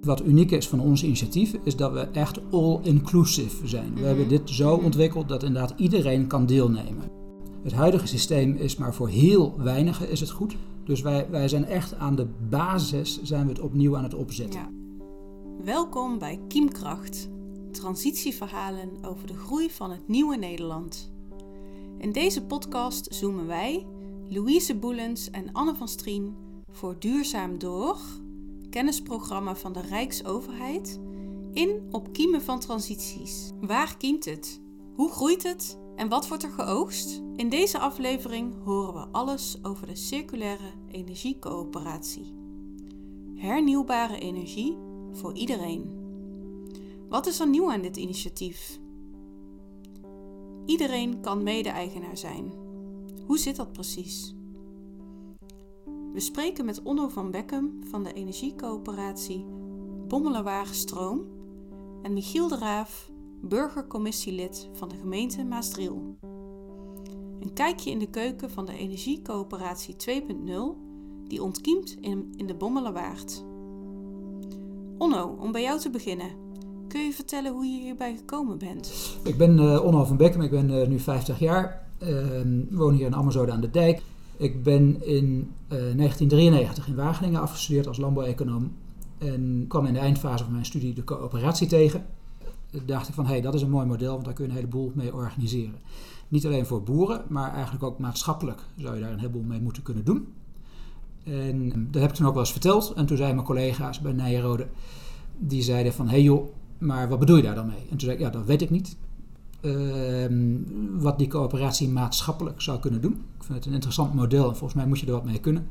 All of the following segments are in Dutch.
Wat uniek is van ons initiatief is dat we echt all-inclusive zijn. We hebben dit zo ontwikkeld dat inderdaad iedereen kan deelnemen. Het huidige systeem is maar voor heel weinigen is het goed. Dus wij, wij zijn echt aan de basis zijn we het opnieuw aan het opzetten. Ja. Welkom bij Kiemkracht, transitieverhalen over de groei van het nieuwe Nederland. In deze podcast zoomen wij, Louise Boelens en Anne van Strien, voor Duurzaam Door kennisprogramma van de Rijksoverheid in op kiemen van transities. Waar kiemt het? Hoe groeit het? En wat wordt er geoogst? In deze aflevering horen we alles over de circulaire energiecoöperatie. Hernieuwbare energie voor iedereen. Wat is er nieuw aan dit initiatief? Iedereen kan mede-eigenaar zijn. Hoe zit dat precies? We spreken met Onno van Beckum van de energiecoöperatie Bommelerwagen Stroom en Michiel de Raaf, burgercommissielid van de gemeente Maasdriel. Een kijkje in de keuken van de energiecoöperatie 2.0 die ontkiemt in, de Bommelerwaard. Onno, om bij jou te beginnen. Kun je vertellen hoe je hierbij gekomen bent? Ik ben uh, Onno van Beckum, ik ben uh, nu 50 jaar. Uh, woon hier in Amersfoort aan de Dijk. Ik ben in 1993 eh, in Wageningen afgestudeerd als landbouweconoom en kwam in de eindfase van mijn studie de coöperatie tegen. Toen dacht ik van, hé, hey, dat is een mooi model, want daar kun je een heleboel mee organiseren. Niet alleen voor boeren, maar eigenlijk ook maatschappelijk zou je daar een heleboel mee moeten kunnen doen. En dat heb ik toen ook wel eens verteld. En toen zeiden mijn collega's bij Nijenrode, die zeiden van, hé hey joh, maar wat bedoel je daar dan mee? En toen zei ik, ja, dat weet ik niet. Ehm, wat die coöperatie maatschappelijk zou kunnen doen. Ik vind het een interessant model en volgens mij moet je er wat mee kunnen.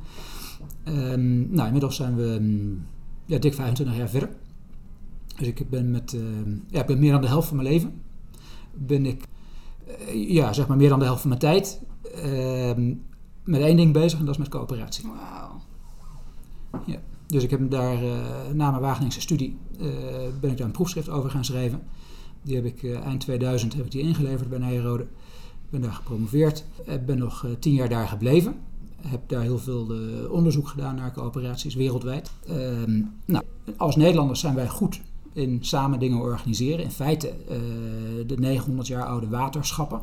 Um, nou, inmiddels zijn we um, ja, dik 25 jaar verder. Dus ik ben met ja, ik ben meer dan de helft van mijn leven. Ben ik, uh, ja, zeg maar meer dan de helft van mijn tijd met één ding bezig en dat is met coöperatie. Wauw. Ja. Dus ik heb daar uh, na mijn Wageningse studie uh, ben ik daar een proefschrift over gaan schrijven. Die heb ik uh, eind 2000 heb ik die ingeleverd bij Nijrode. Ben daar gepromoveerd. Ik ben nog uh, tien jaar daar gebleven. Heb daar heel veel onderzoek gedaan naar coöperaties wereldwijd. Ehm, nou, als Nederlanders zijn wij goed in samen dingen organiseren. In feite de 900 jaar oude waterschappen.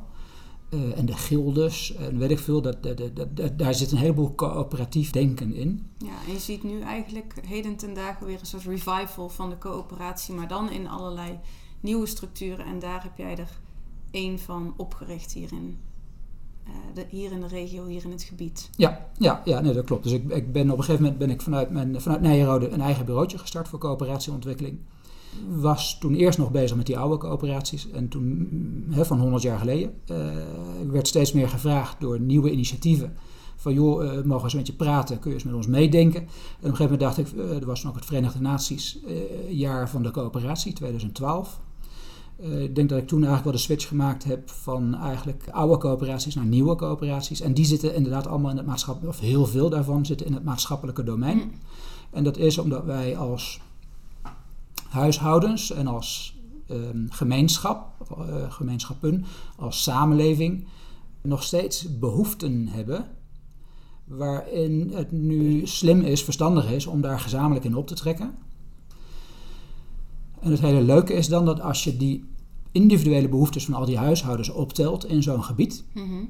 En de gildes en weet ik veel, dat, dat, dat, daar zit een heleboel coöperatief denken in. Ja, en je ziet nu eigenlijk heden ten dagen weer een soort revival van de coöperatie, maar dan in allerlei nieuwe structuren. En daar heb jij er één van opgericht hierin. Uh, de, hier in de regio, hier in het gebied. Ja, ja, ja nee, dat klopt. Dus ik, ik ben op een gegeven moment ben ik vanuit, mijn, vanuit Nijenrode een eigen bureautje gestart voor coöperatieontwikkeling. Was toen eerst nog bezig met die oude coöperaties. En toen, he, van 100 jaar geleden, uh, werd steeds meer gevraagd door nieuwe initiatieven van joh, uh, mogen we eens met je praten, kun je eens met ons meedenken. En op een gegeven moment dacht ik, uh, er was nog het Verenigde Naties jaar van de coöperatie, 2012. Uh, ik denk dat ik toen eigenlijk wel de switch gemaakt heb van eigenlijk oude coöperaties naar nieuwe coöperaties. En die zitten inderdaad allemaal in het maatschappelijke, of heel veel daarvan zitten in het maatschappelijke domein. Mm. En dat is omdat wij als huishoudens en als um, gemeenschap, uh, gemeenschappen, als samenleving nog steeds behoeften hebben waarin het nu slim is, verstandig is om daar gezamenlijk in op te trekken. En het hele leuke is dan dat als je die individuele behoeftes van al die huishoudens optelt in zo'n gebied, mm-hmm.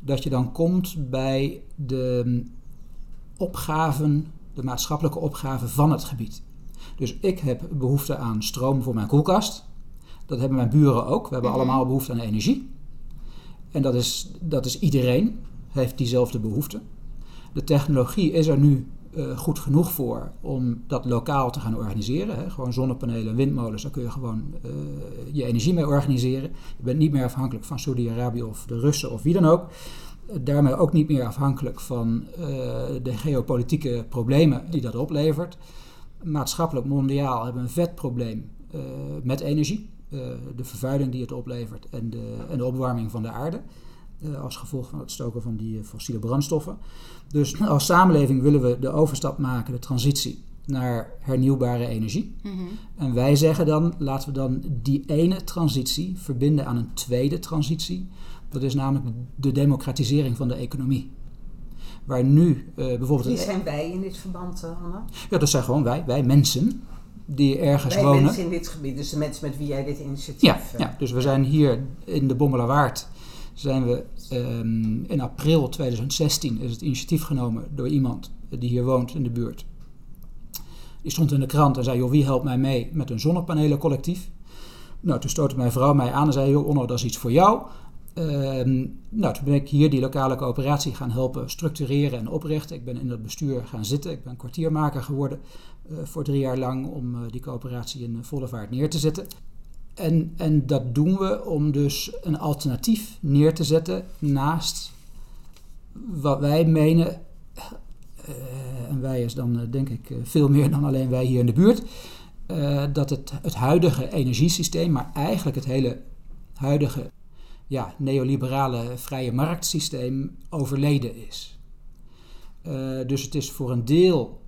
dat je dan komt bij de opgaven, de maatschappelijke opgaven van het gebied. Dus ik heb behoefte aan stroom voor mijn koelkast. Dat hebben mijn buren ook. We hebben mm-hmm. allemaal behoefte aan energie. En dat is, dat is iedereen, heeft diezelfde behoefte. De technologie is er nu uh, goed genoeg voor om dat lokaal te gaan organiseren. Hè. Gewoon zonnepanelen en windmolens, daar kun je gewoon uh, je energie mee organiseren. Je bent niet meer afhankelijk van Saudi-Arabië of de Russen of wie dan ook. Daarmee ook niet meer afhankelijk van de geopolitieke problemen die dat oplevert. Maatschappelijk, mondiaal hebben we een vet probleem met energie. de vervuiling die het oplevert en de, en de opwarming van de aarde. Uh, als gevolg van het stoken van die uh, fossiele brandstoffen. Dus als samenleving willen we de overstap maken, de transitie naar hernieuwbare energie. Mm -hmm. En wij zeggen dan, laten we dan die ene transitie verbinden aan een tweede transitie. Dat is namelijk de democratisering van de economie. Waar nu uh, bijvoorbeeld... Wie zijn wij in dit verband, Hanna? Ja, dat zijn gewoon wij, wij mensen. die ergens wonen. mensen in dit gebied, dus de mensen met wie jij dit initiatief... Ja, eh, ja, dus we zijn hier in de Bommelerwaard. Zijn we ehm, in april 2016 is het initiatief genomen door iemand die hier woont in de buurt. Die stond in de krant en zei: joh, wie helpt mij mee met een zonnepanelencollectief? Nou, toen stootte mijn vrouw mij aan en zei: joh, Onno, dat is iets voor jou. Ehm, nou, toen ben ik hier die lokale coöperatie gaan helpen structureren en oprichten. Ik ben in het bestuur gaan zitten. Ik ben kwartiermaker geworden eh, voor drie jaar lang om eh, die coöperatie in volle vaart neer te zetten. En, en dat doen we om dus een alternatief neer te zetten naast wat wij menen. eh, en wij is dan eh, denk ik eh, veel meer dan alleen wij hier in de buurt. dat het, het huidige energiesysteem, maar eigenlijk het hele huidige ja, neoliberale vrije marktsysteem overleden is. Dus het is voor een deel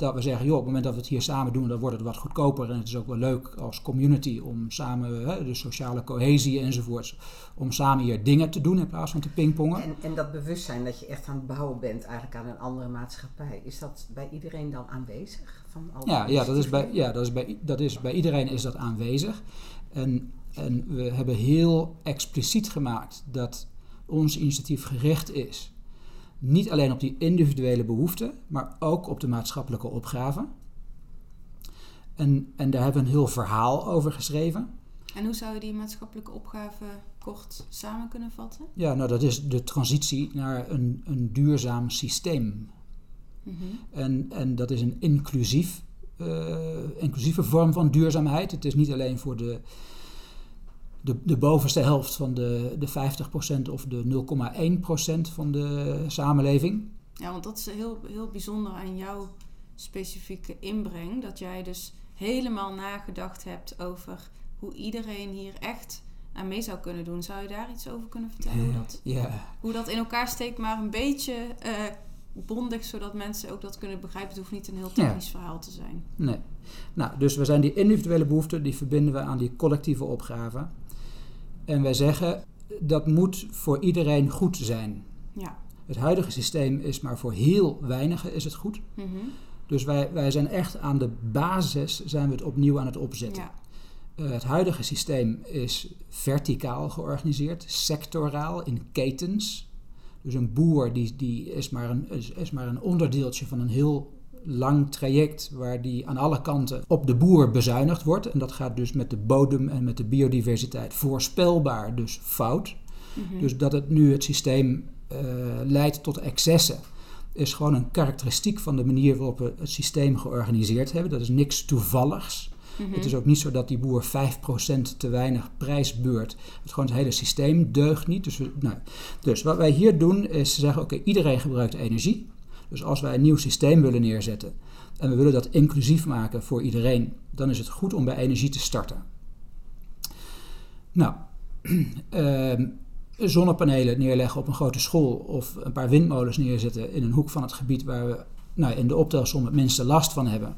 dat we zeggen, joh, op het moment dat we het hier samen doen, dan wordt het wat goedkoper en het is ook wel leuk als community om samen, hè, de sociale cohesie enzovoorts, om samen hier dingen te doen in plaats van te pingpongen. En, en dat bewustzijn dat je echt aan het bouwen bent eigenlijk aan een andere maatschappij, is dat bij iedereen dan aanwezig? Van al Ja, ja, dat is bij, ja dat, is bij, dat is bij iedereen is dat aanwezig. En, en we hebben heel expliciet gemaakt dat ons initiatief gericht is. Niet alleen op die individuele behoeften, maar ook op de maatschappelijke opgave. En, en daar hebben we een heel verhaal over geschreven. En hoe zou je die maatschappelijke opgave kort samen kunnen vatten? Ja, nou dat is de transitie naar een, een duurzaam systeem. Mhm. En, en dat is een inclusief, eh, inclusieve vorm van duurzaamheid. Het is niet alleen voor de, de, de bovenste helft van de, de 50% of de 0,1% van de samenleving. Ja, want dat is heel, heel bijzonder aan jouw specifieke inbreng. Dat jij dus helemaal nagedacht hebt over hoe iedereen hier echt aan mee zou kunnen doen. Zou je daar iets over kunnen vertellen? Hoe dat, Ja, hoe dat in elkaar steekt, maar een beetje eh, bondig, zodat mensen ook dat kunnen begrijpen. Het hoeft niet een heel technisch verhaal te zijn. nee. Nou, dus we zijn die individuele behoeften, die verbinden we aan die collectieve opgave. En wij zeggen, dat moet voor iedereen goed zijn. Ja. Het huidige systeem is maar voor heel weinigen is het goed. Mhm. Dus wij, wij zijn echt aan de basis zijn we het opnieuw aan het opzetten. ja. Eh, het huidige systeem is verticaal georganiseerd, sectoraal, in ketens. Dus een boer die, die is, maar een, is, is maar een onderdeeltje van een heel lang traject waar die aan alle kanten op de boer bezuinigd wordt. En dat gaat dus met de bodem en met de biodiversiteit voorspelbaar dus fout. Mhm. Dus dat het nu het systeem eh, leidt tot excessen, is gewoon een karakteristiek van de manier waarop we het systeem georganiseerd hebben. Dat is niks toevalligs. Mhm. Het is ook niet zo dat die boer 5% te weinig prijs beurt. Het, gewoon het hele systeem deugt niet. Dus, we, nou, dus wat wij hier doen is zeggen, oké, iedereen gebruikt energie. Dus als wij een nieuw systeem willen neerzetten en we willen dat inclusief maken voor iedereen, dan is het goed om bij energie te starten. Nou, ehm, zonnepanelen neerleggen op een grote school of een paar windmolens neerzetten in een hoek van het gebied waar we nou, in de optelsom het minste last van hebben,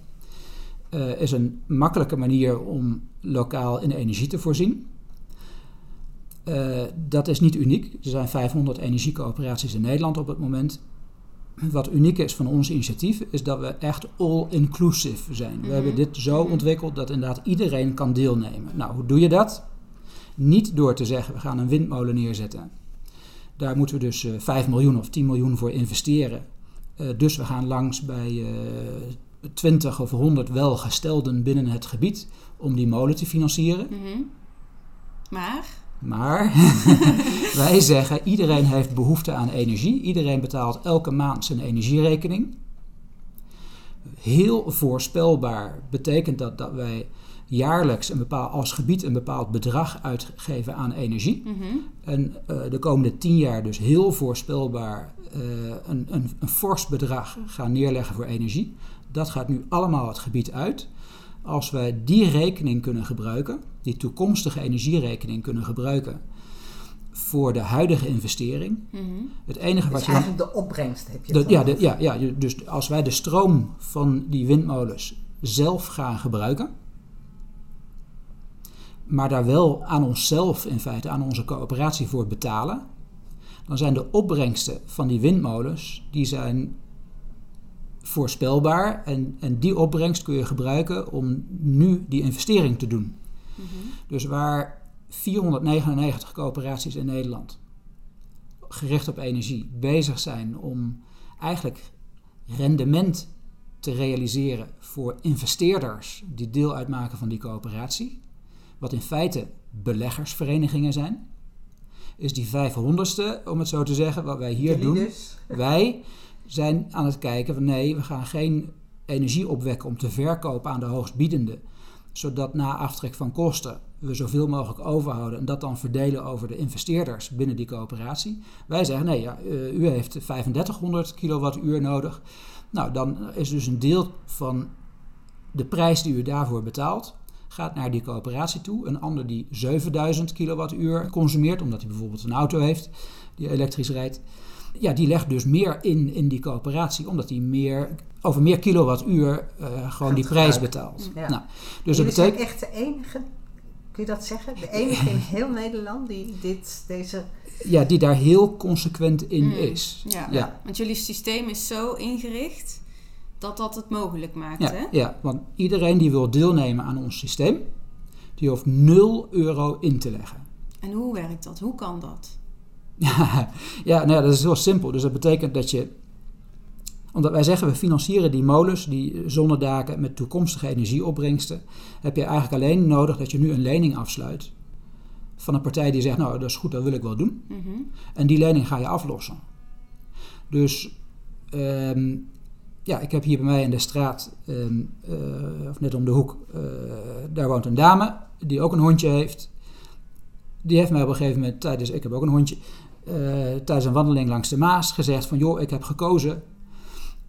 eh, is een makkelijke manier om lokaal in energie te voorzien. Eh, dat is niet uniek. Er zijn 500 energiecoöperaties in Nederland op het moment. Wat uniek is van ons initiatief is dat we echt all-inclusive zijn. We Mhm. hebben dit zo ontwikkeld dat inderdaad iedereen kan deelnemen. Nou, hoe doe je dat? Niet door te zeggen we gaan een windmolen neerzetten. Daar moeten we dus eh 5 miljoen of 10 miljoen voor investeren. Eh, dus we gaan langs bij eh 20 of 100 welgestelden binnen het gebied om die molen te financieren. Mhm. Maar, Maar wij zeggen iedereen heeft behoefte aan energie. Iedereen betaalt elke maand zijn energierekening. Heel voorspelbaar betekent dat dat wij jaarlijks een bepaald, als gebied een bepaald bedrag uitgeven aan energie. mhm. En eh, de komende tien jaar dus heel voorspelbaar eh, een, een, een fors bedrag gaan neerleggen voor energie. Dat gaat nu allemaal het gebied uit. Als wij die rekening kunnen gebruiken, die toekomstige energierekening kunnen gebruiken voor de huidige investering. Mhm. Het enige wat Dus je dan eigenlijk de opbrengst heb je de- ja, de- ja, ja, je- dus als wij de stroom van die windmolens zelf gaan gebruiken, maar daar wel aan onszelf in feite, aan onze coöperatie voor betalen, dan zijn de opbrengsten van die windmolens, die zijn voorspelbaar. En, en die opbrengst kun je gebruiken om nu die investering te doen. Dus waar 499 coöperaties in Nederland gericht op energie bezig zijn om eigenlijk rendement te realiseren voor investeerders die deel uitmaken van die coöperatie, wat in feite beleggersverenigingen zijn, is die 500ste, om het zo te zeggen, wat wij hier doen. dus? Wij zijn aan het kijken van nee, we gaan geen energie opwekken om te verkopen aan de hoogstbiedende, zodat na aftrek van kosten we zoveel mogelijk overhouden en dat dan verdelen over de investeerders binnen die coöperatie. Wij zeggen nee, ja, eh, u heeft 3500 kilowattuur nodig. Nou, dan is dus een deel van de prijs die u daarvoor betaalt, gaat naar die coöperatie toe. Een ander die 7000 kilowattuur consumeert, omdat hij bijvoorbeeld een auto heeft die elektrisch rijdt. Ja, die legt dus meer in in die coöperatie, omdat hij meer, over meer kilowattuur eh, gewoon Gaat die prijs betaalt. Ja. Nou, dus dat betekent... echt de enige, kun je dat zeggen? De enige in heel Nederland die dit, deze... Ja, die daar heel consequent in Mm. is. Ja. Ja. want jullie systeem is zo ingericht dat dat het mogelijk maakt, Ja, hè? ja, want iedereen die wil deelnemen aan ons systeem, die hoeft 0 euro in te leggen. En hoe werkt dat? Hoe kan dat? ja, nou ja, dat is heel simpel. Dus dat betekent dat je, omdat wij zeggen we financieren die molens, die zonnedaken met toekomstige energieopbrengsten, heb je eigenlijk alleen nodig dat je nu een lening afsluit van een partij die zegt, nou dat is goed, dat wil ik wel doen. Mhm. En die lening ga je aflossen. Dus ehm, ja, ik heb hier bij mij in de straat, ehm, eh, of net om de hoek, eh, daar woont een dame die ook een hondje heeft. Die heeft mij op een gegeven moment tijdens, ik heb ook een hondje, eh, tijdens een wandeling langs de Maas gezegd van joh, ik heb gekozen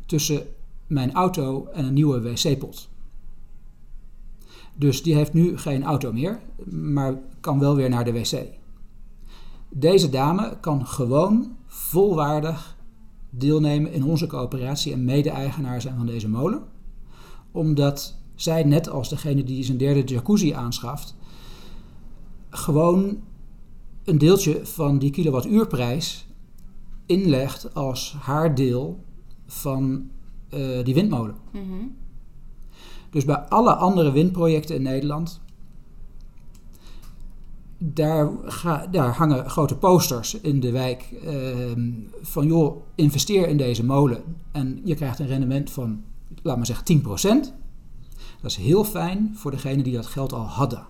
tussen mijn auto en een nieuwe wc-pot. Dus die heeft nu geen auto meer, maar kan wel weer naar de wc. Deze dame kan gewoon volwaardig deelnemen in onze coöperatie en mede-eigenaar zijn van deze molen. Omdat zij, net als degene die zijn derde jacuzzi aanschaft, gewoon een deeltje van die kilowattuurprijs inlegt als haar deel van eh, die windmolen. Mhm. Dus bij alle andere windprojecten in Nederland, daar, ga, daar hangen grote posters in de wijk ehm, van joh, investeer in deze molen en je krijgt een rendement van, laat maar zeggen, 10%. Dat is heel fijn voor degenen die dat geld al hadden.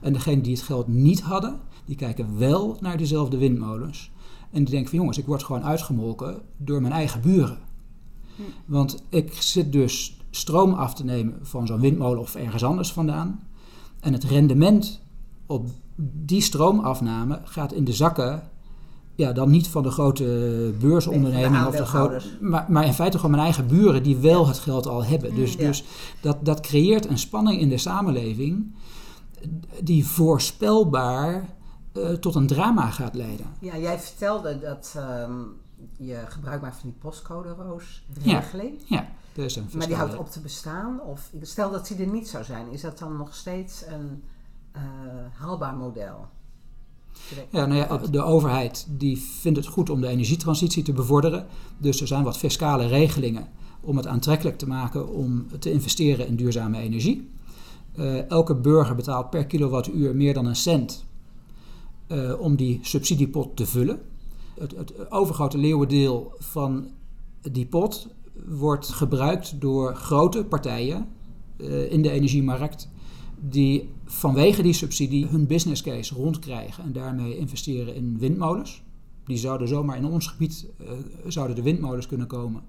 En degenen die het geld niet hadden, die kijken wel naar dezelfde windmolens. En die denken van jongens, ik word gewoon uitgemolken door mijn eigen buren. Want ik zit dus stroom af te nemen van zo'n windmolen of ergens anders vandaan. En het rendement op die stroomafname gaat in de zakken. Ja, dan niet van de grote beursonderneming Nee, van of de grote. Maar, maar in feite gewoon mijn eigen buren die wel het geld al hebben. Dus, Ja. dus dat, dat creëert een spanning in de samenleving die voorspelbaar eh, tot een drama gaat leiden. Ja, jij vertelde dat ehm, je gebruik maakt van die postcode roos Ja. regeling. Ja, is een Maar die houdt op te bestaan. Of stel dat die er niet zou zijn, is dat dan nog steeds een eh, haalbaar model? Ja, nou ja, de overheid die vindt het goed om de energietransitie te bevorderen. Dus er zijn wat fiscale regelingen om het aantrekkelijk te maken om te investeren in duurzame energie. Eh, elke burger betaalt per kilowattuur meer dan een cent eh, om die subsidiepot te vullen. Het, het overgrote leeuwendeel van die pot wordt gebruikt door grote partijen eh, in de energiemarkt die vanwege die subsidie hun business case rondkrijgen en daarmee investeren in windmolens. Die zouden zomaar in ons gebied eh, zouden de windmolens kunnen komen.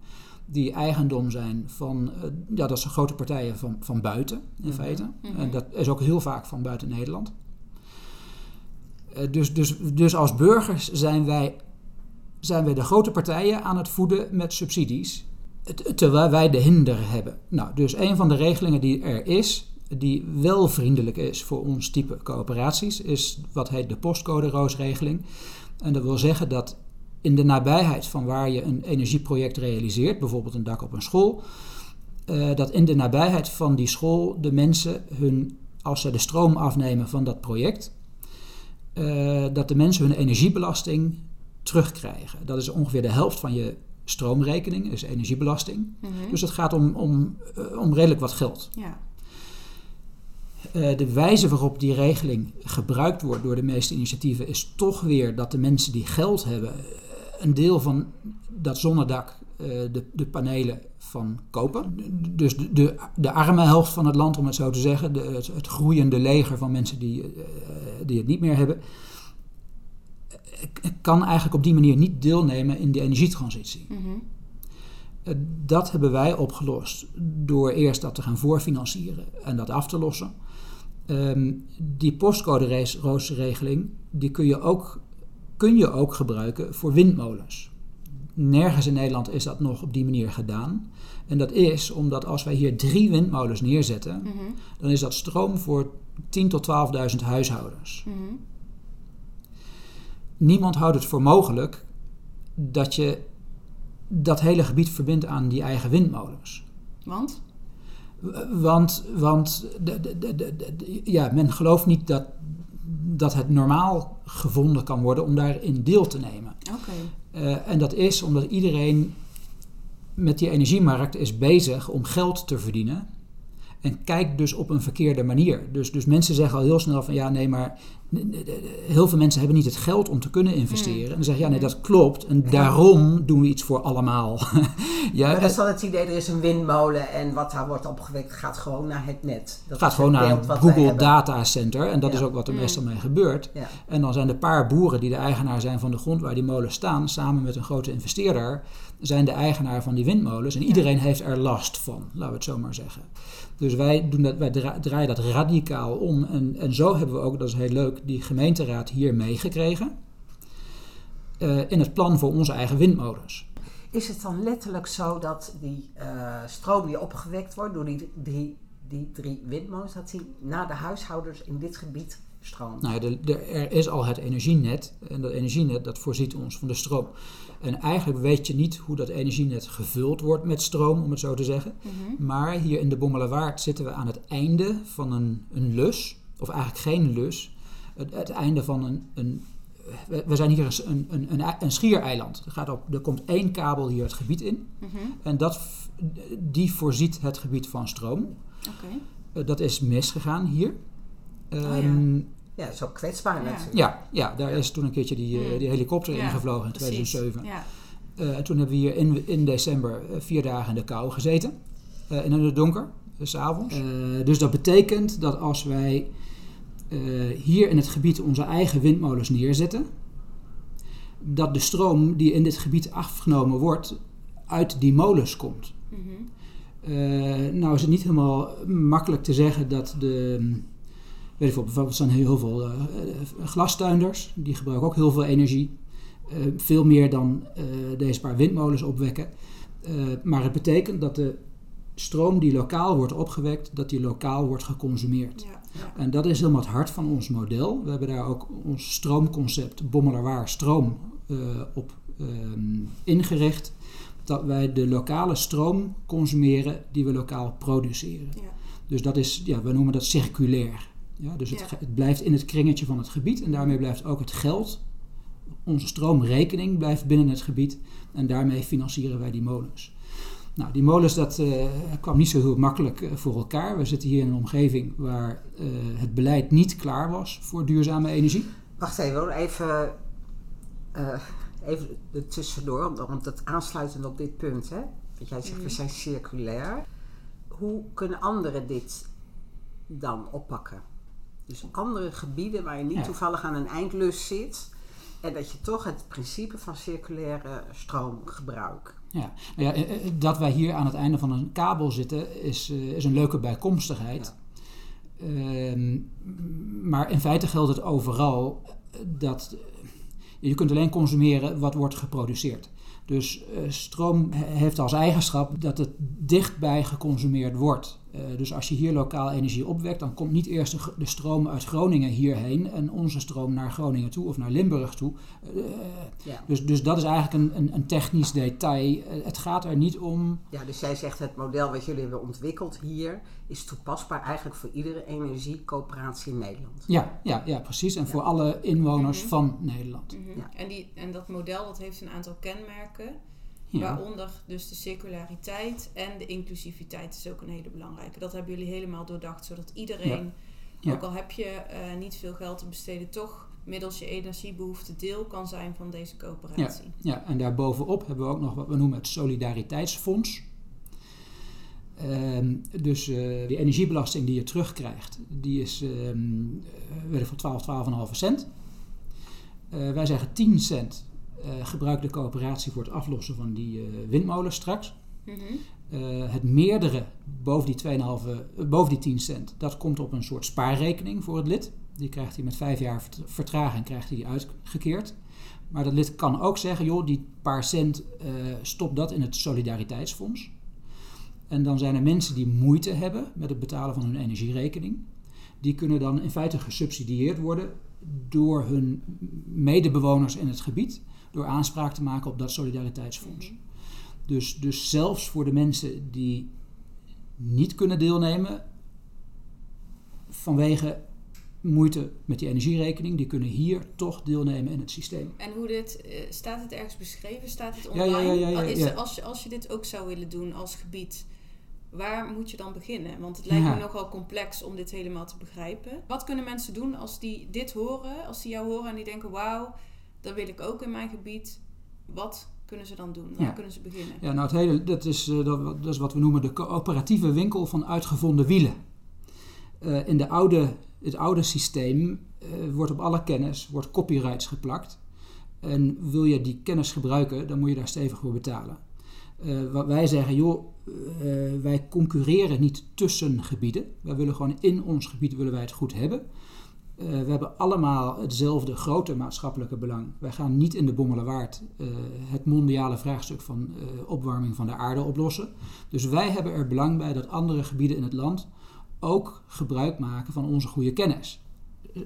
Die eigendom zijn van, ja, dat zijn grote partijen van, van buiten in feite. En dat is ook heel vaak van buiten Nederland. Eh, dus, dus, dus als burgers zijn wij, zijn wij de grote partijen aan het voeden met subsidies. Terwijl wij de hinder hebben. Nou, dus een van de regelingen die er is, die wel vriendelijk is voor ons type coöperaties, is wat heet de postcode-roosregeling. En dat wil zeggen dat in de nabijheid van waar je een energieproject realiseert, bijvoorbeeld een dak op een school, eh, dat in de nabijheid van die school de mensen hun, als ze de stroom afnemen van dat project, eh, dat de mensen hun energiebelasting terugkrijgen. Dat is ongeveer de helft van je stroomrekening, is energiebelasting. Mhm. Dus het gaat om, om, eh, om redelijk wat geld. Ja. Eh, de wijze waarop die regeling gebruikt wordt door de meeste initiatieven is toch weer dat de mensen die geld hebben een deel van dat zonnedak, de, de panelen van kopen. Dus de, de, de arme helft van het land, om het zo te zeggen, de, het, het groeiende leger van mensen die, eh, die het niet meer hebben, eh, kan eigenlijk op die manier niet deelnemen in de energietransitie. Mhm. Eh, Dat hebben wij opgelost door eerst dat te gaan voorfinancieren en dat af te lossen. Ehm, die postcode-roosterregeling die kun, je ook, kun je ook gebruiken voor windmolens. Nergens in Nederland is dat nog op die manier gedaan. En dat is omdat als wij hier drie windmolens neerzetten, Mhm. dan is dat stroom voor 10.000 tot 12.000 huishoudens. Mhm. Niemand houdt het voor mogelijk dat je dat hele gebied verbindt aan die eigen windmolens. Want? Want, want de, de, de, ja, men gelooft niet dat, dat het normaal gevonden kan worden om daarin deel te nemen. Oké. Eh, en dat is omdat iedereen met die energiemarkt is bezig om geld te verdienen. En kijkt dus op een verkeerde manier. Dus, dus mensen zeggen al heel snel van ja, nee, maar heel veel mensen hebben niet het geld om te kunnen investeren. En dan zeggen ja, nee, dat klopt. En daarom doen we iets voor allemaal. ja, Maar dat het is dan het idee, er is een windmolen en wat daar wordt opgewekt gaat gewoon naar het net. Dat gaat gewoon naar een Google. Data Center. En dat Ja. is ook wat er Mm. meestal mee gebeurt. Ja. En dan zijn de paar boeren die de eigenaar zijn van de grond waar die molens staan, samen met een grote investeerder, zijn de eigenaar van die windmolens. En iedereen heeft er last van, laten we het zo maar zeggen. Dus wij, doen dat, wij dra- draaien dat radicaal om. En, en zo hebben we ook, dat is heel leuk, die gemeenteraad hier meegekregen. eh, in het plan voor onze eigen windmolens. Is het dan letterlijk zo dat die eh, stroom die opgewekt wordt door die drie, die drie windmolens, dat die naar de huishoudens in dit gebied stroomt? Nou de- er is al het energienet. En dat energienet dat voorziet ons van de stroom. En eigenlijk weet je niet hoe dat energienet gevuld wordt met stroom, om het zo te zeggen. Mhm. Maar hier in de Bommelerwaard zitten we aan het einde van een, een lus. Of eigenlijk geen lus. Het, het einde van een... een we, zijn hier een, een, een, een schiereiland. Er, gaat op, er komt één kabel hier het gebied in. Mhm. En dat, die voorziet het gebied van stroom. Eh, dat is misgegaan hier. ja. Ja, zo kwetsbaar Ja. natuurlijk. ja, ja, daar is toen een keertje die, eh, die helikopter Ja, ingevlogen in Precies. 2007. Ja. Eh, en toen hebben we hier in, in december eh, vier dagen in de kou gezeten. eh, en in het donker, s s'avonds. dus dat betekent dat als wij eh, hier in het gebied onze eigen windmolens neerzetten, dat de stroom die in dit gebied afgenomen wordt, uit die molens komt. Mhm. Eh, nou is het niet helemaal makkelijk te zeggen dat de... Weet ik veel, bijvoorbeeld er zijn heel veel eh, glastuinders, die gebruiken ook heel veel energie. Eh, veel meer dan deze paar windmolens opwekken. Maar het betekent dat de stroom die lokaal wordt opgewekt, dat die lokaal wordt geconsumeerd. Ja. En dat is helemaal het hart van ons model. We hebben daar ook ons stroomconcept Bommelerwaar Stroom op ehm, ingericht. Dat wij de lokale stroom consumeren die we lokaal produceren. Ja. Dus dat is, ja, we noemen dat circulair. Ja, dus het, Ja. het blijft in het kringetje van het gebied en daarmee blijft ook het geld, onze stroomrekening blijft binnen het gebied en daarmee financieren wij die molens. Nou, die molens, dat eh, kwam niet zo heel makkelijk eh, voor elkaar. We zitten hier in een omgeving waar eh, het beleid niet klaar was voor duurzame energie. Wacht even, hoor, even, eh, even tussendoor, want- het aansluitend op dit punt, hè? Want jij zegt, we zijn circulair. Hoe kunnen anderen dit dan oppakken? Dus andere gebieden waar je niet Ja. toevallig aan een eindlus zit... en dat je toch het principe van circulaire stroom gebruikt. Ja. Nou ja, eh, eh, dat wij hier aan het einde van een kabel zitten is, eh, is een leuke bijkomstigheid. Ehm, maar in feite geldt het overal dat je kunt alleen consumeren wat wordt geproduceerd. Dus stroom he- heeft als eigenschap dat het dichtbij geconsumeerd wordt. Eh, dus als je hier lokaal energie opwekt, dan komt niet eerst de, stroom uit Groningen hierheen en onze stroom naar Groningen toe of naar Limburg toe. Eh, Ja. dus, dus dat is eigenlijk een, een, een technisch detail. Eh, Het gaat er niet om. ja, dus jij zegt het model wat jullie hebben ontwikkeld hier... is toepasbaar eigenlijk voor iedere energiecoöperatie in Nederland. Ja, ja, ja precies. En voor alle inwoners Mhm. van Nederland. Mhm. Ja. En, die, en dat model dat heeft een aantal kenmerken. Ja. Waaronder dus de circulariteit en de inclusiviteit is ook een hele belangrijke. Dat hebben jullie helemaal doordacht, zodat iedereen, Ja. ook al heb je eh, niet veel geld te besteden, toch middels je energiebehoefte deel kan zijn van deze coöperatie. Ja, en daarbovenop hebben we ook nog wat we noemen het Solidariteitsfonds. Ehm, dus eh, die energiebelasting die je terugkrijgt, die is ik van 12, 12,5 cent. Eh, wij zeggen 10 cent eh gebruikt de coöperatie voor het aflossen van die eh, windmolens straks. Mhm. Eh, het meerdere boven die, 2,5, eh, boven die 10 cent, dat komt op een soort spaarrekening voor het lid. Die krijgt hij met vijf jaar vert- vertraging krijgt hij die uitgekeerd. Maar dat lid kan ook zeggen, joh, die paar cent, stop dat in het solidariteitsfonds. En dan zijn er mensen die moeite hebben met het betalen van hun energierekening. Die kunnen dan in feite gesubsidieerd worden door hun medebewoners in het gebied. Door aanspraak te maken op dat solidariteitsfonds. Dus, dus zelfs voor de mensen die niet kunnen deelnemen vanwege moeite met die energierekening, die kunnen hier toch deelnemen in het systeem. En hoe dit, eh, staat het ergens beschreven? Staat het online? ja, ja, ja, ja, Is ja. als, je, als je dit ook zou willen doen als gebied, waar moet je dan beginnen? Want het lijkt me nogal complex om dit helemaal te begrijpen. Wat kunnen mensen doen als die dit horen, als die jou horen en die denken, wauw, dat wil ik ook in mijn gebied. Wat kunnen ze dan doen? Waar Ja. kunnen ze beginnen? Ja, nou het hele, dat is, eh, dat, dat is wat we noemen de coöperatieve winkel van uitgevonden wielen. Eh, in de oude, het oude systeem eh, wordt op alle kennis wordt copyrights geplakt. En wil je die kennis gebruiken, dan moet je daar stevig voor betalen. Wat wij zeggen, joh, wij concurreren niet tussen gebieden. Wij willen gewoon in ons gebied willen wij het goed hebben. Eh, we hebben allemaal hetzelfde grote maatschappelijke belang. Wij gaan niet in de Bommelerwaard eh, het mondiale vraagstuk van eh, opwarming van de aarde oplossen. Dus wij hebben er belang bij dat andere gebieden in het land ook gebruik maken van onze goede kennis.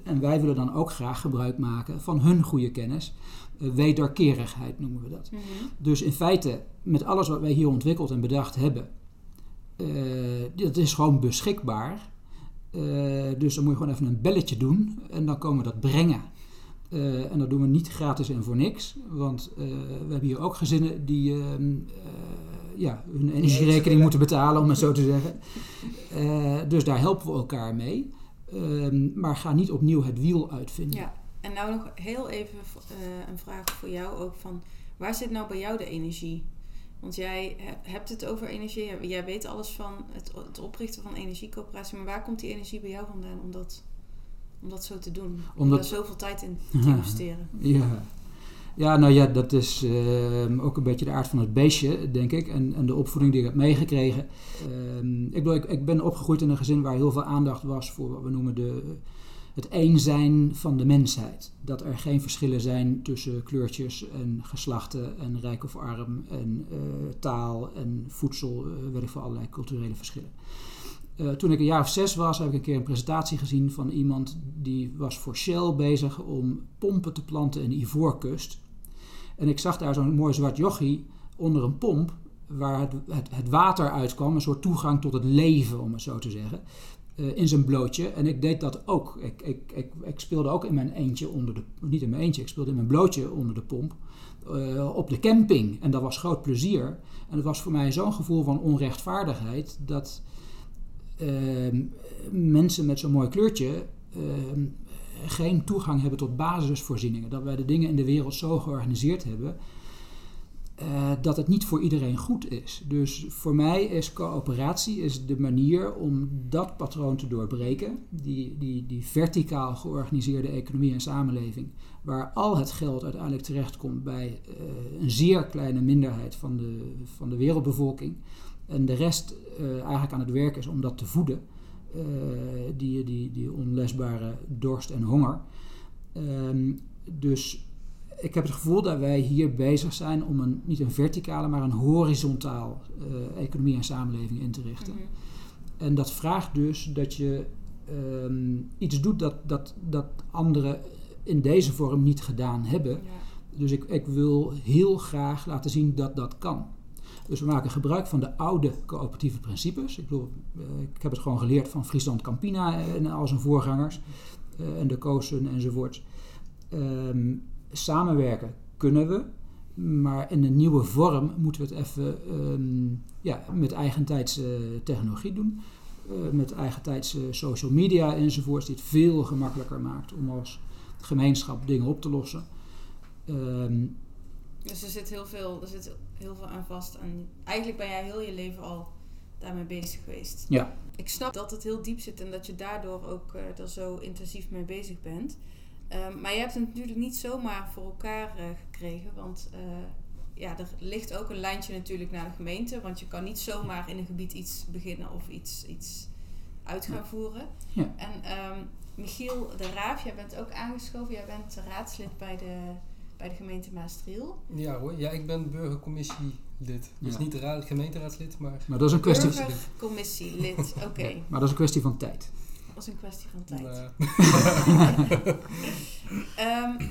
En wij willen dan ook graag gebruik maken van hun goede kennis. Wederkerigheid noemen we dat. Mhm. Dus in feite, met alles wat wij hier ontwikkeld en bedacht hebben, dat is gewoon beschikbaar. Eh, dus dan moet je gewoon even een belletje doen en dan komen we dat brengen. Eh, en dat doen we niet gratis en voor niks, want eh, we hebben hier ook gezinnen die ehm, eh, ja, hun energierekening moeten betalen, om het zo te zeggen. Eh, dus daar helpen we elkaar mee. Ehm, maar ga niet opnieuw het wiel uitvinden. Ja, en nou nog heel even eh, een vraag voor jou ook van... Waar zit nou bij jou de energie? Want jij he- hebt het over energie. Jij- weet alles van het, het oprichten van energiecoöperatie. Maar waar komt die energie bij jou vandaan om dat, om dat zo te doen? Om Omdat- daar zoveel tijd in te investeren? Ja. Ja, nou ja, dat is ehm, ook een beetje de aard van het beestje, denk ik. En, en de opvoeding die ik heb meegekregen. Ehm, ik, bedoel, ik, ik ben opgegroeid in een gezin waar heel veel aandacht was voor wat we noemen de, het een zijn van de mensheid. Dat er geen verschillen zijn tussen kleurtjes en geslachten en rijk of arm en eh, taal en voedsel, eh weet ik veel, allerlei culturele verschillen. Eh, toen ik een jaar of zes was, heb ik een keer een presentatie gezien van iemand die was voor Shell bezig om pompen te planten in de Ivoorkust. En ik zag daar zo'n mooi zwart jochie onder een pomp waar het, het, het water uitkwam, een soort toegang tot het leven, om het zo te zeggen, eh, in zijn blootje. En ik deed dat ook. Ik, ik, ik, ik speelde ook in mijn eentje onder de, niet in mijn eentje, ik speelde in mijn blootje onder de pomp. eh, op de camping. En dat was groot plezier. En het was voor mij zo'n gevoel van onrechtvaardigheid dat ehm, mensen met zo'n mooi kleurtje ehm, geen toegang hebben tot basisvoorzieningen. Dat wij de dingen in de wereld zo georganiseerd hebben eh, dat het niet voor iedereen goed is. Dus voor mij is coöperatie is de manier om dat patroon te doorbreken. Die, die, die verticaal georganiseerde economie en samenleving, waar al het geld uiteindelijk terechtkomt bij eh, een zeer kleine minderheid van de, van de wereldbevolking. En de rest eh, eigenlijk aan het werk is om dat te voeden. Die, die, die onlesbare dorst en honger. Ehm, dus ik heb het gevoel dat wij hier bezig zijn om een, niet een verticale, maar een horizontaal eh, economie en samenleving in te richten. Mhm. En dat vraagt dus dat je ehm, iets doet dat, dat, dat anderen in deze vorm niet gedaan hebben. Ja. Dus ik, ik wil heel graag laten zien dat dat kan. Dus we maken gebruik van de oude coöperatieve principes. Ik, bedoel, eh, ik heb het gewoon geleerd van Friesland Campina en al zijn voorgangers. eh, en de Koosen enzovoort. Ehm, samenwerken kunnen we. Maar in een nieuwe vorm moeten we het even ehm, ja, met eigentijdse technologie doen. Uh, met eigentijdse social media enzovoorts, die het veel gemakkelijker maakt om als gemeenschap dingen op te lossen. Ehm, dus er zit, heel veel, er zit heel veel aan vast. En eigenlijk ben jij heel je leven al daarmee bezig geweest. Ja. Ik snap dat het heel diep zit en dat je daardoor ook uh, er zo intensief mee bezig bent. Um, maar je hebt het natuurlijk niet zomaar voor elkaar uh, gekregen. Want uh, ja, er ligt ook een lijntje natuurlijk naar de gemeente. Want je kan niet zomaar in een gebied iets beginnen of iets, iets uit gaan voeren. Ja. En um, Michiel de Raaf, jij bent ook aangeschoven. Jij bent raadslid bij de, bij de gemeente Maastriel. Ja hoor, ja, ik ben burgercommissielid. Dus Ja. niet de raad, gemeenteraadslid, maar... Maar dat is een kwestie, Burgercommissielid, oké. maar dat is een kwestie van tijd. Is een kwestie van tijd. Ehm,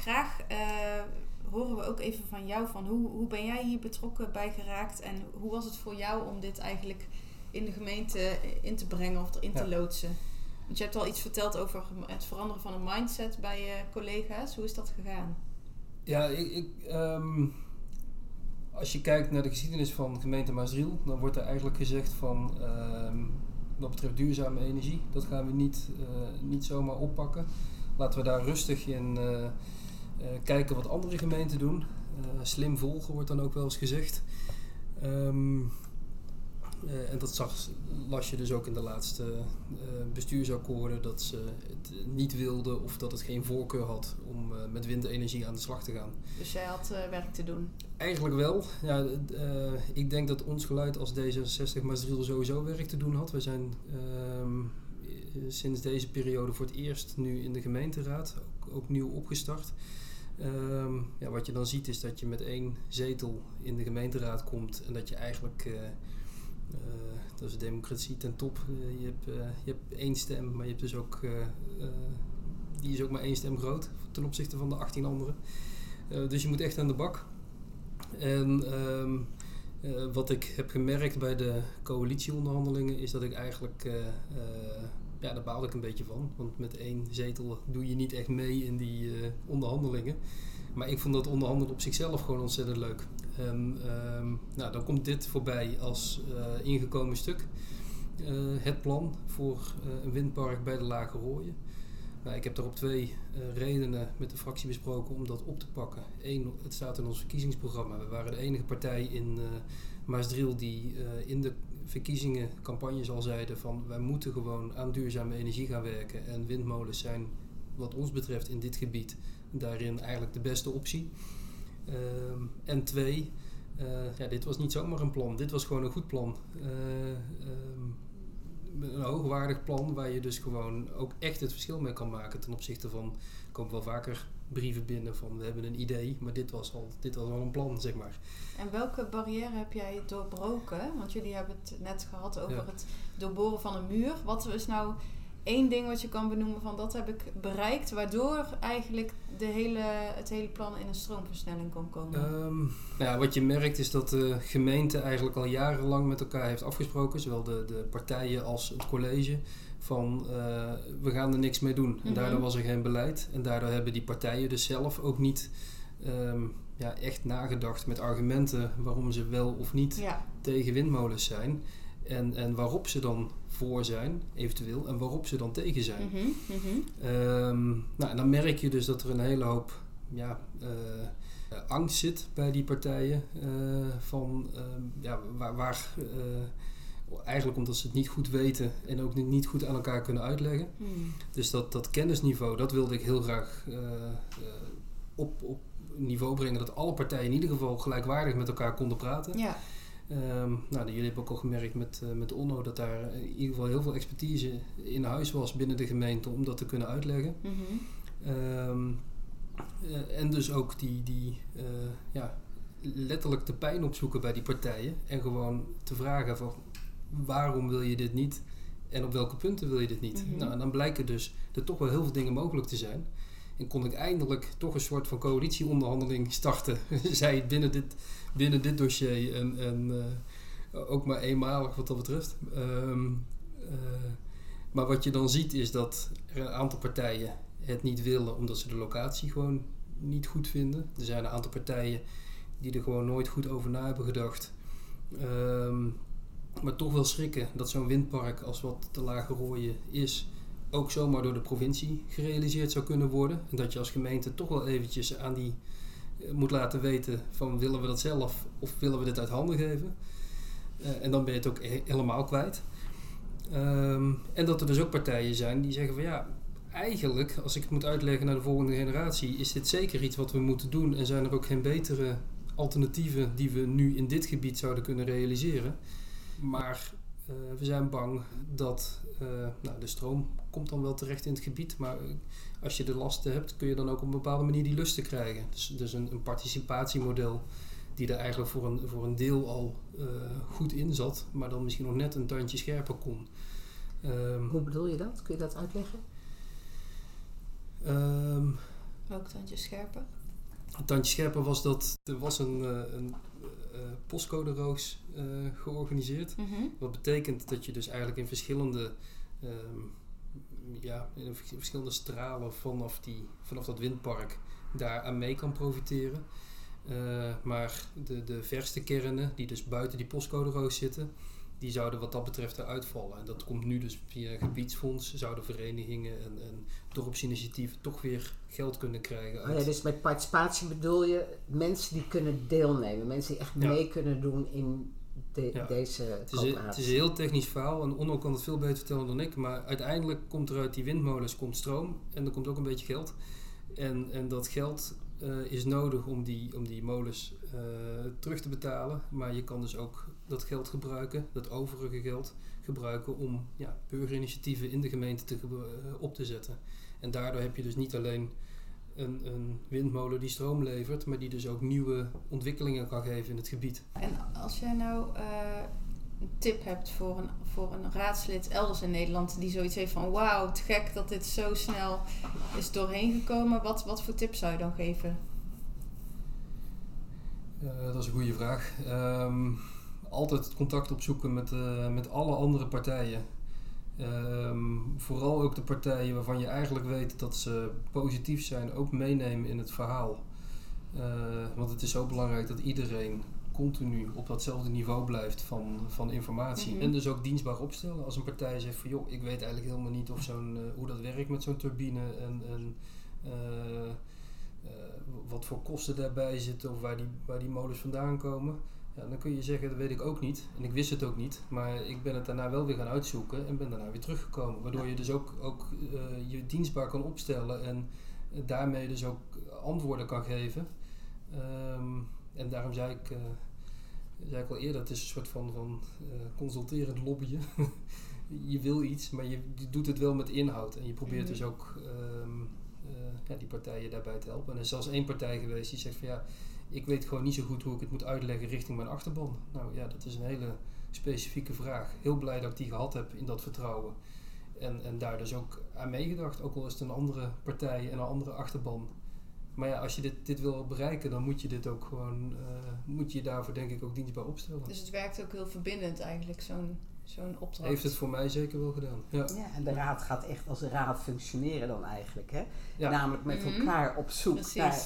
graag eh, horen we ook even van jou van hoe, hoe ben jij hier betrokken bij geraakt en hoe was het voor jou om dit eigenlijk in de gemeente in te brengen of erin te Ja. loodsen? Want je hebt al iets verteld over het veranderen van een mindset bij je collega's. Hoe is dat gegaan? Ja, ik, ik, ehm, als je kijkt naar de geschiedenis van gemeente Maasdriel, dan wordt er eigenlijk gezegd van ehm, wat betreft duurzame energie, dat gaan we niet, eh, niet zomaar oppakken. Laten we daar rustig in eh, eh, kijken wat andere gemeenten doen. Slim volgen wordt dan ook wel eens gezegd. Ehm, eh, en dat zag, las je dus ook in de laatste eh, bestuursakkoorden dat ze het niet wilden of dat het geen voorkeur had om eh, met windenergie aan de slag te gaan. Dus jij had werk te doen. Eigenlijk wel. Ja, ik denk dat ons geluid als D66 Maasdriel sowieso werk te doen had. We zijn ehm, eh, sinds deze periode voor het eerst nu in de gemeenteraad, ook, ook nieuw opgestart. Ehm, ja, wat je dan ziet is dat je met één zetel in de gemeenteraad komt en dat je eigenlijk, dat is democratie ten top, Eh, je, hebt, eh, je hebt één stem, maar je hebt dus ook, eh, eh, die is ook maar één stem groot ten opzichte van de 18 anderen. Eh, dus je moet echt aan de bak. En ehm, eh, wat ik heb gemerkt bij de coalitieonderhandelingen is dat ik eigenlijk, eh, eh, ja, daar baalde ik een beetje van. Want met één zetel doe je niet echt mee in die eh, onderhandelingen. Maar ik vond dat onderhandelen op zichzelf gewoon ontzettend leuk. En ehm, nou, dan komt dit voorbij als eh, ingekomen stuk. Eh, het plan voor eh, een windpark bij de Lage Rooien. Nou, ik heb daar op twee redenen met de fractie besproken om dat op te pakken. Eén, het staat in ons verkiezingsprogramma. We waren de enige partij in Maasdriel die in de verkiezingen campagnes al zeiden van wij moeten gewoon aan duurzame energie gaan werken. En windmolens zijn wat ons betreft in dit gebied daarin eigenlijk de beste optie. Ehm, en twee, eh, ja, dit was niet zomaar een plan. Dit was gewoon een goed plan. Eh, ehm, een hoogwaardig plan waar je dus gewoon ook echt het verschil mee kan maken ten opzichte van, er komen wel vaker brieven binnen van we hebben een idee, maar dit was al, dit was al een plan, zeg maar. En welke barrière heb jij doorbroken? Want jullie hebben het net gehad over Ja. het doorboren van een muur. Wat is nou één ding wat je kan benoemen van dat heb ik bereikt, waardoor eigenlijk de hele, het hele plan in een stroomversnelling kon komen? Ehm, nou ja, wat je merkt is dat de gemeente eigenlijk al jarenlang met elkaar heeft afgesproken, zowel de, de partijen als het college, van eh, we gaan er niks mee doen. En Mhm. daardoor was er geen beleid en daardoor hebben die partijen dus zelf ook niet ehm, ja, echt nagedacht met argumenten waarom ze wel of niet ja, tegen windmolens zijn. En, en waarop ze dan voor zijn, eventueel, en waarop ze dan tegen zijn. Mhm, mhm. Ehm, nou, en dan merk je dus dat er een hele hoop ja, eh, angst zit bij die partijen. eh, van, ehm, ja, waar, waar eh, eigenlijk omdat ze het niet goed weten en ook niet- goed aan elkaar kunnen uitleggen. Hmm. Dus dat, dat kennisniveau, dat wilde ik heel graag op, op niveau brengen. Dat alle partijen in ieder geval gelijkwaardig met elkaar konden praten. Ja, Ehm, nou, jullie hebben ook al gemerkt met, eh met Onno dat daar in ieder geval heel veel expertise in huis was binnen de gemeente om dat te kunnen uitleggen. mhm. Ehm, eh, en dus ook die, die eh, ja, letterlijk de pijn opzoeken bij die partijen en gewoon te vragen van waarom wil je dit niet en op welke punten wil je dit niet. Mhm. Nou, en dan blijken dus er toch wel heel veel dingen mogelijk te zijn. En kon ik eindelijk toch een soort van coalitieonderhandeling starten. Zij binnen dit, binnen dit dossier en, eh, ook maar eenmalig wat dat betreft. Ehm, eh, maar wat je dan ziet is dat er een aantal partijen het niet willen omdat ze de locatie gewoon niet goed vinden. Er zijn een aantal partijen die er gewoon nooit goed over na hebben gedacht. Ehm, maar toch wel schrikken dat zo'n windpark als wat de Lage Rooien is, ook zomaar door de provincie gerealiseerd zou kunnen worden. En dat je als gemeente toch wel eventjes aan die eh, moet laten weten van willen we dat zelf of willen we dit uit handen geven. Eh, en dan ben je het ook helemaal kwijt. Ehm, en dat er dus ook partijen zijn die zeggen van ja, eigenlijk als ik het moet uitleggen naar de volgende generatie, is dit zeker iets wat we moeten doen en zijn er ook geen betere alternatieven die we nu in dit gebied zouden kunnen realiseren. Maar uh, we zijn bang dat nou, de stroom komt dan wel terecht in het gebied, maar als je de lasten hebt, kun je dan ook op een bepaalde manier die lusten krijgen. Dus, dus een, een participatiemodel die er eigenlijk voor een, voor een deel al uh, goed in zat, maar dan misschien nog net een tandje scherper kon. Um, Hoe bedoel je dat? Kun je dat uitleggen? Um, Welk tandje scherper? Een tandje scherper was dat er was een, uh, een uh, postcode roos georganiseerd. Mm -hmm. Wat betekent dat je dus eigenlijk in verschillende um, ja, in verschillende stralen vanaf, die, vanaf dat windpark daar aan mee kan profiteren. Uh, maar de, de verste kernen, die dus buiten die postcode roos zitten, die zouden wat dat betreft eruit vallen. En dat komt nu dus via gebiedsfonds, zouden verenigingen en, en dorpsinitiatieven toch weer geld kunnen krijgen. Uit. Oh ja, dus met participatie bedoel je mensen die kunnen deelnemen, mensen die echt ja. mee kunnen doen in de, ja. deze het is, het is een heel technisch verhaal en Onno kan het veel beter vertellen dan ik, maar uiteindelijk komt er uit die windmolens komt stroom en er komt ook een beetje geld. En, en dat geld uh, is nodig om die, om die molens uh, terug te betalen. Maar je kan dus ook dat geld gebruiken, dat overige geld gebruiken om ja, burgerinitiatieven in de gemeente te, uh, op te zetten. En daardoor heb je dus niet alleen een, een, windmolen die stroom levert, maar die dus ook nieuwe ontwikkelingen kan geven in het gebied. En als jij nou een tip hebt voor een, voor een raadslid elders in Nederland die zoiets heeft van wauw, het gek dat dit zo snel is doorheen gekomen, wat, wat voor tips zou je dan geven? Uh, dat is een goede vraag. Um, altijd contact opzoeken met, uh, met alle andere partijen. Um, vooral ook de partijen waarvan je eigenlijk weet dat ze positief zijn, ook meenemen in het verhaal. Uh, want het is zo belangrijk dat iedereen continu op datzelfde niveau blijft van, van informatie. Mm -hmm. En dus ook dienstbaar opstellen. Als een partij zegt van joh, ik weet eigenlijk helemaal niet of zo'n, uh, hoe dat werkt met zo'n turbine en, en uh, uh, wat voor kosten daarbij zitten of waar die, waar die molens vandaan komen. Ja, dan kun je zeggen, dat weet ik ook niet. En ik wist het ook niet. Maar ik ben het daarna wel weer gaan uitzoeken en ben daarna weer teruggekomen. Waardoor je dus ook, ook je dienstbaar kan opstellen en daarmee dus ook antwoorden kan geven. Um, en daarom zei ik, uh, zei ik al eerder, het is een soort van, van uh, consulterend lobbyen. je wil iets, maar je, je, doet het wel met inhoud. En je probeert mm -hmm. dus ook um, uh, ja, die partijen daarbij te helpen. En er is zelfs één partij geweest die zegt van ja, ik weet gewoon niet zo goed hoe ik het moet uitleggen richting mijn achterban. Nou ja, dat is een hele specifieke vraag. Heel blij dat ik die gehad heb in dat vertrouwen. En, en daar dus ook aan meegedacht, ook al is het een andere partij en een andere achterban. Maar ja, als je dit, dit wil bereiken, dan moet je dit ook gewoon, uh, moet je daarvoor denk ik ook dienstbaar opstellen. Dus het werkt ook heel verbindend eigenlijk, zo'n zo'n opdracht. Heeft het voor mij zeker wel gedaan. Ja. ja, en de raad gaat echt als een raad functioneren dan eigenlijk. Hè? Ja. Namelijk met mm-hmm. elkaar op zoek Precies. naar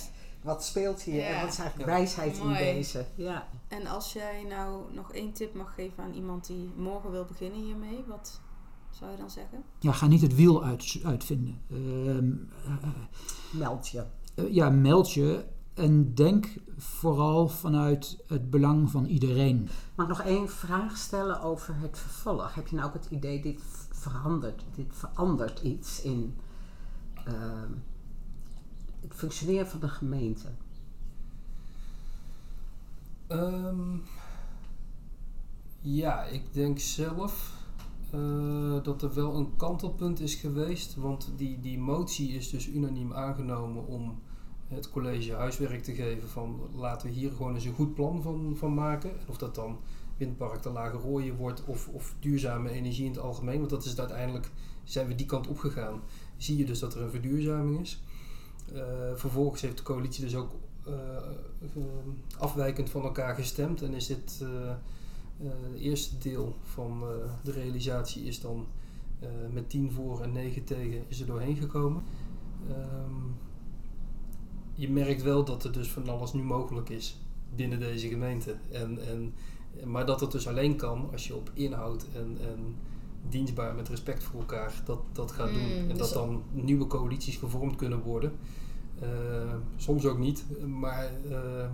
wat speelt hier ja. en wat is eigenlijk ja. wijsheid Mooi. in deze. Ja. En als jij nou nog één tip mag geven aan iemand die morgen wil beginnen hiermee, wat zou je dan zeggen? Ja, ga niet het wiel uit, uitvinden. Uh, uh, Meld je uh, ja, meld je en denk vooral vanuit het belang van iedereen. Mag ik nog één vraag stellen over het vervolg? Heb je nou ook het idee, dit verandert, dit verandert iets in het functioneren van de gemeente? Um, ja, ik denk zelf uh, dat er wel een kantelpunt is geweest. Want die, die motie is dus unaniem aangenomen om het college huiswerk te geven van laten we hier gewoon eens een goed plan van, van maken. En of dat dan windpark de Lage Rooien wordt of, of duurzame energie in het algemeen. Want dat is uiteindelijk, zijn we die kant opgegaan. Zie je dus dat er een verduurzaming is. Uh, vervolgens heeft de coalitie dus ook uh, uh, afwijkend van elkaar gestemd. En is dit het eerste deel van de realisatie is dan met 10 voor en 9 tegen is er doorheen gekomen. Um, je merkt wel dat er dus van alles nu mogelijk is binnen deze gemeente. En, en, maar dat het dus alleen kan als je op inhoud en, en dienstbaar met respect voor elkaar dat, dat gaat Mm, doen. En dus dat- dan nieuwe coalities gevormd kunnen worden. Eh, soms ook niet, maar eh, eh,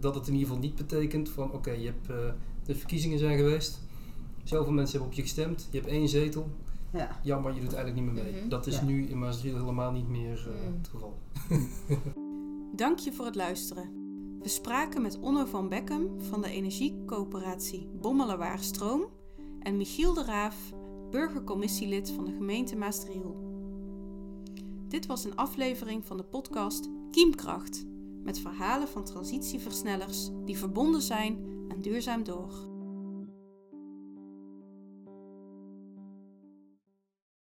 dat het in ieder geval niet betekent van oké, je hebt eh, de verkiezingen zijn geweest. Zoveel mensen hebben op je gestemd. Je hebt één zetel. Ja. Jammer, je doet eigenlijk niet meer mee. Mhm. Dat is Ja. nu in Maasdriel helemaal niet meer eh, Mm. het geval. Dank je voor het luisteren. We spraken met Onno van Beckum van de energiecoöperatie Bommelerwaar Stroom en Michiel de Raaf, burgercommissielid van de gemeente Maasdriel. Dit was een aflevering van de podcast Kiemkracht met verhalen van transitieversnellers die verbonden zijn aan Duurzaam Door.